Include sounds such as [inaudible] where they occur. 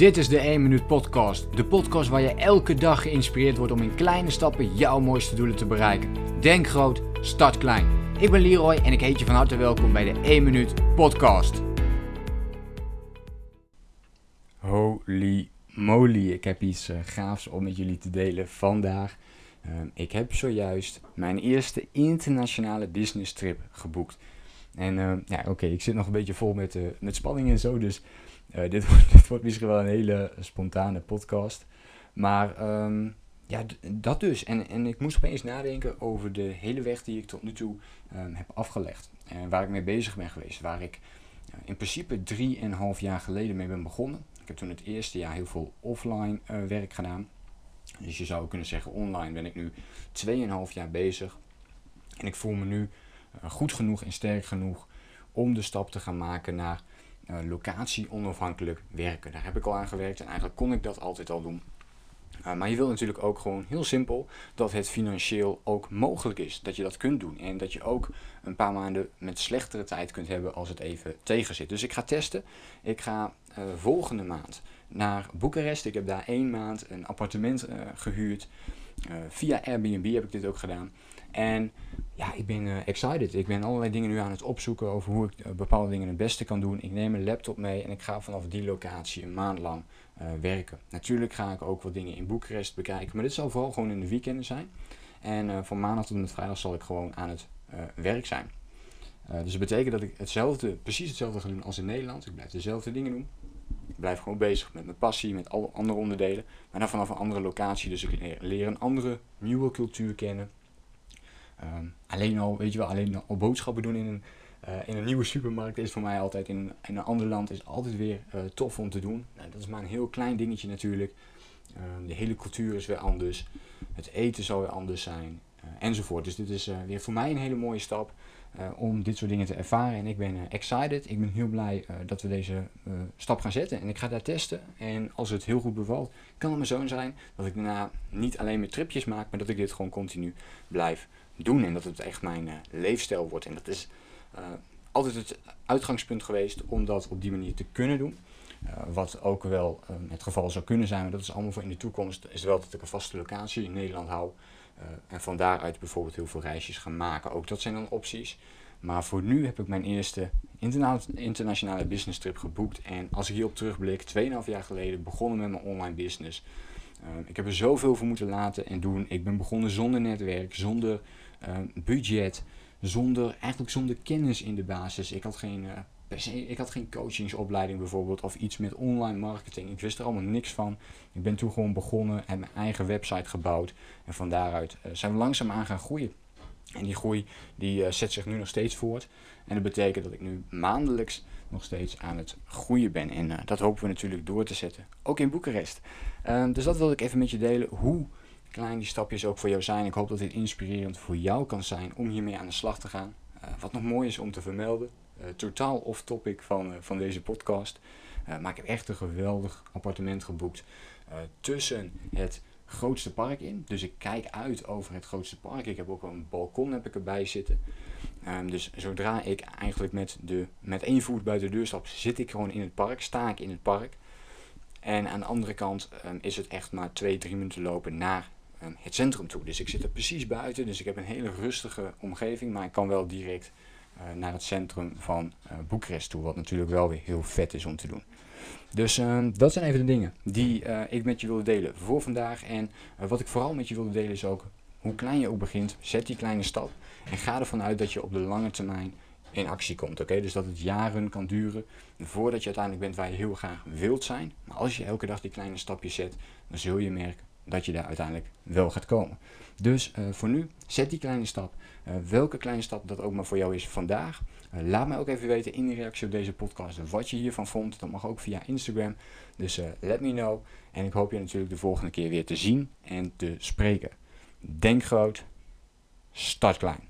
Dit is de 1 Minuut Podcast. De podcast waar je elke dag geïnspireerd wordt om in kleine stappen jouw mooiste doelen te bereiken. Denk groot, start klein. Ik ben Leroy en ik heet je van harte welkom bij de 1 Minuut Podcast. Holy moly, ik heb iets uh, gaafs om met jullie te delen vandaag. Uh, ik heb zojuist mijn eerste internationale business trip geboekt. En uh, ja, oké, ik zit nog een beetje vol met, met spanning en zo, dus uh, [laughs] dit, wordt, misschien wel een hele spontane podcast. Maar um, ja, dat dus. En, en ik moest opeens nadenken over de hele weg die ik tot nu toe um, heb afgelegd. En waar ik mee bezig ben geweest. Waar ik in principe drieënhalf jaar geleden mee ben begonnen. Ik heb toen het eerste jaar heel veel offline werk gedaan. Dus je zou kunnen zeggen, online ben ik nu 2,5 jaar bezig. En ik voel me nu goed genoeg en sterk genoeg om de stap te gaan maken naar uh, locatie onafhankelijk werken. Daar heb ik al aan gewerkt en eigenlijk kon ik dat altijd al doen. Uh, maar je wilt natuurlijk ook gewoon heel simpel dat het financieel ook mogelijk is. Dat je dat kunt doen. En dat je ook een paar maanden met slechtere tijd kunt hebben als het even tegen zit. Dus ik ga testen. Ik ga volgende maand naar Boekarest. Ik heb daar één maand een appartement gehuurd. Via Airbnb heb ik dit ook gedaan. En ja, ik ben uh, excited. Ik ben allerlei dingen nu aan het opzoeken over hoe ik uh, bepaalde dingen het beste kan doen. Ik neem een laptop mee en ik ga vanaf die locatie een maand lang werken. Natuurlijk ga ik ook wat dingen in Boekarest bekijken, maar dit zal vooral gewoon in de weekenden zijn. En van maandag tot en met vrijdag zal ik gewoon aan het werk zijn. dus dat betekent dat ik hetzelfde, precies hetzelfde ga doen als in Nederland. Ik blijf dezelfde dingen doen. Blijf gewoon bezig met mijn passie, met alle andere onderdelen. Maar dan vanaf een andere locatie. Dus ik leer, een andere, nieuwe cultuur kennen Um, alleen al, weet je wel, alleen al boodschappen doen in een, uh, in een nieuwe supermarkt is voor mij altijd in, een ander land is altijd weer uh, tof om te doen. Nou, dat is maar een heel klein dingetje natuurlijk. Uh, de hele cultuur is weer anders. Het eten zal weer anders zijn. Enzovoort. Dus dit is weer voor mij een hele mooie stap om dit soort dingen te ervaren. En ik ben excited. Ik ben heel blij dat we deze stap gaan zetten. En ik ga daar testen. En als het heel goed bevalt, kan het maar zo zijn dat ik daarna niet alleen met tripjes maak, maar dat ik dit gewoon continu blijf doen en dat het echt mijn leefstijl wordt. En dat is altijd het uitgangspunt geweest om dat op die manier te kunnen doen. Uh, wat ook wel het geval zou kunnen zijn, maar dat is allemaal voor in de toekomst, is wel dat ik een vaste locatie in Nederland hou. en van daaruit bijvoorbeeld heel veel reisjes gaan maken. Ook dat zijn dan opties. Maar voor nu heb ik mijn eerste interna internationale business trip geboekt. En als ik hierop terugblik, 2,5 jaar geleden begonnen met mijn online business. ik heb er zoveel voor moeten laten en doen. Ik ben begonnen zonder netwerk, zonder budget, zonder, eigenlijk zonder kennis in de basis. Ik had geen, ik had geen coachingsopleiding bijvoorbeeld of iets met online marketing. Ik wist er allemaal niks van. Ik ben toen gewoon begonnen en mijn eigen website gebouwd. En van daaruit uh, zijn we langzaam aan gaan groeien. En die groei die uh, zet zich nu nog steeds voort. En dat betekent dat ik nu maandelijks nog steeds aan het groeien ben. En uh, dat hopen we natuurlijk door te zetten. Ook in Boekarest. Uh, dus dat wilde ik even met je delen. Hoe klein die stapjes ook voor jou zijn. Ik hoop dat dit inspirerend voor jou kan zijn om hiermee aan de slag te gaan. Wat nog mooi is om te vermelden, totaal off topic van, uh, van deze podcast. maar ik heb echt een geweldig appartement geboekt tussen het grootste park in. Dus ik kijk uit over het grootste park. Ik heb ook een balkon heb ik erbij zitten. Um, dus zodra ik eigenlijk met, de, met één voet buiten de deur stap, zit ik gewoon in het park, sta ik in het park. En aan de andere kant um, is het echt maar twee, drie minuten lopen naar Ehm, het centrum toe. Dus ik zit er precies buiten, dus ik heb een hele rustige omgeving, maar ik kan wel direct naar het centrum van uh, Boekarest toe, wat natuurlijk wel weer heel vet is om te doen. Dus uh, dat zijn even de dingen die uh, ik met je wilde delen voor vandaag. En wat ik vooral met je wilde delen is ook hoe klein je ook begint, zet die kleine stap en ga ervan uit dat je op de lange termijn in actie komt. Oké, dus dat het jaren kan duren voordat je uiteindelijk bent waar je heel graag wilt zijn. Maar als je elke dag die kleine stapjes zet, dan zul je merken dat je daar uiteindelijk wel gaat komen. Dus uh, voor nu, zet die kleine stap. Uh, welke kleine stap dat ook maar voor jou is vandaag. Uh, laat mij ook even weten in de reactie op deze podcast wat je hiervan vond. Dat mag ook via Instagram. Dus let me know. En ik hoop je natuurlijk de volgende keer weer te zien en te spreken. Denk groot, start klein.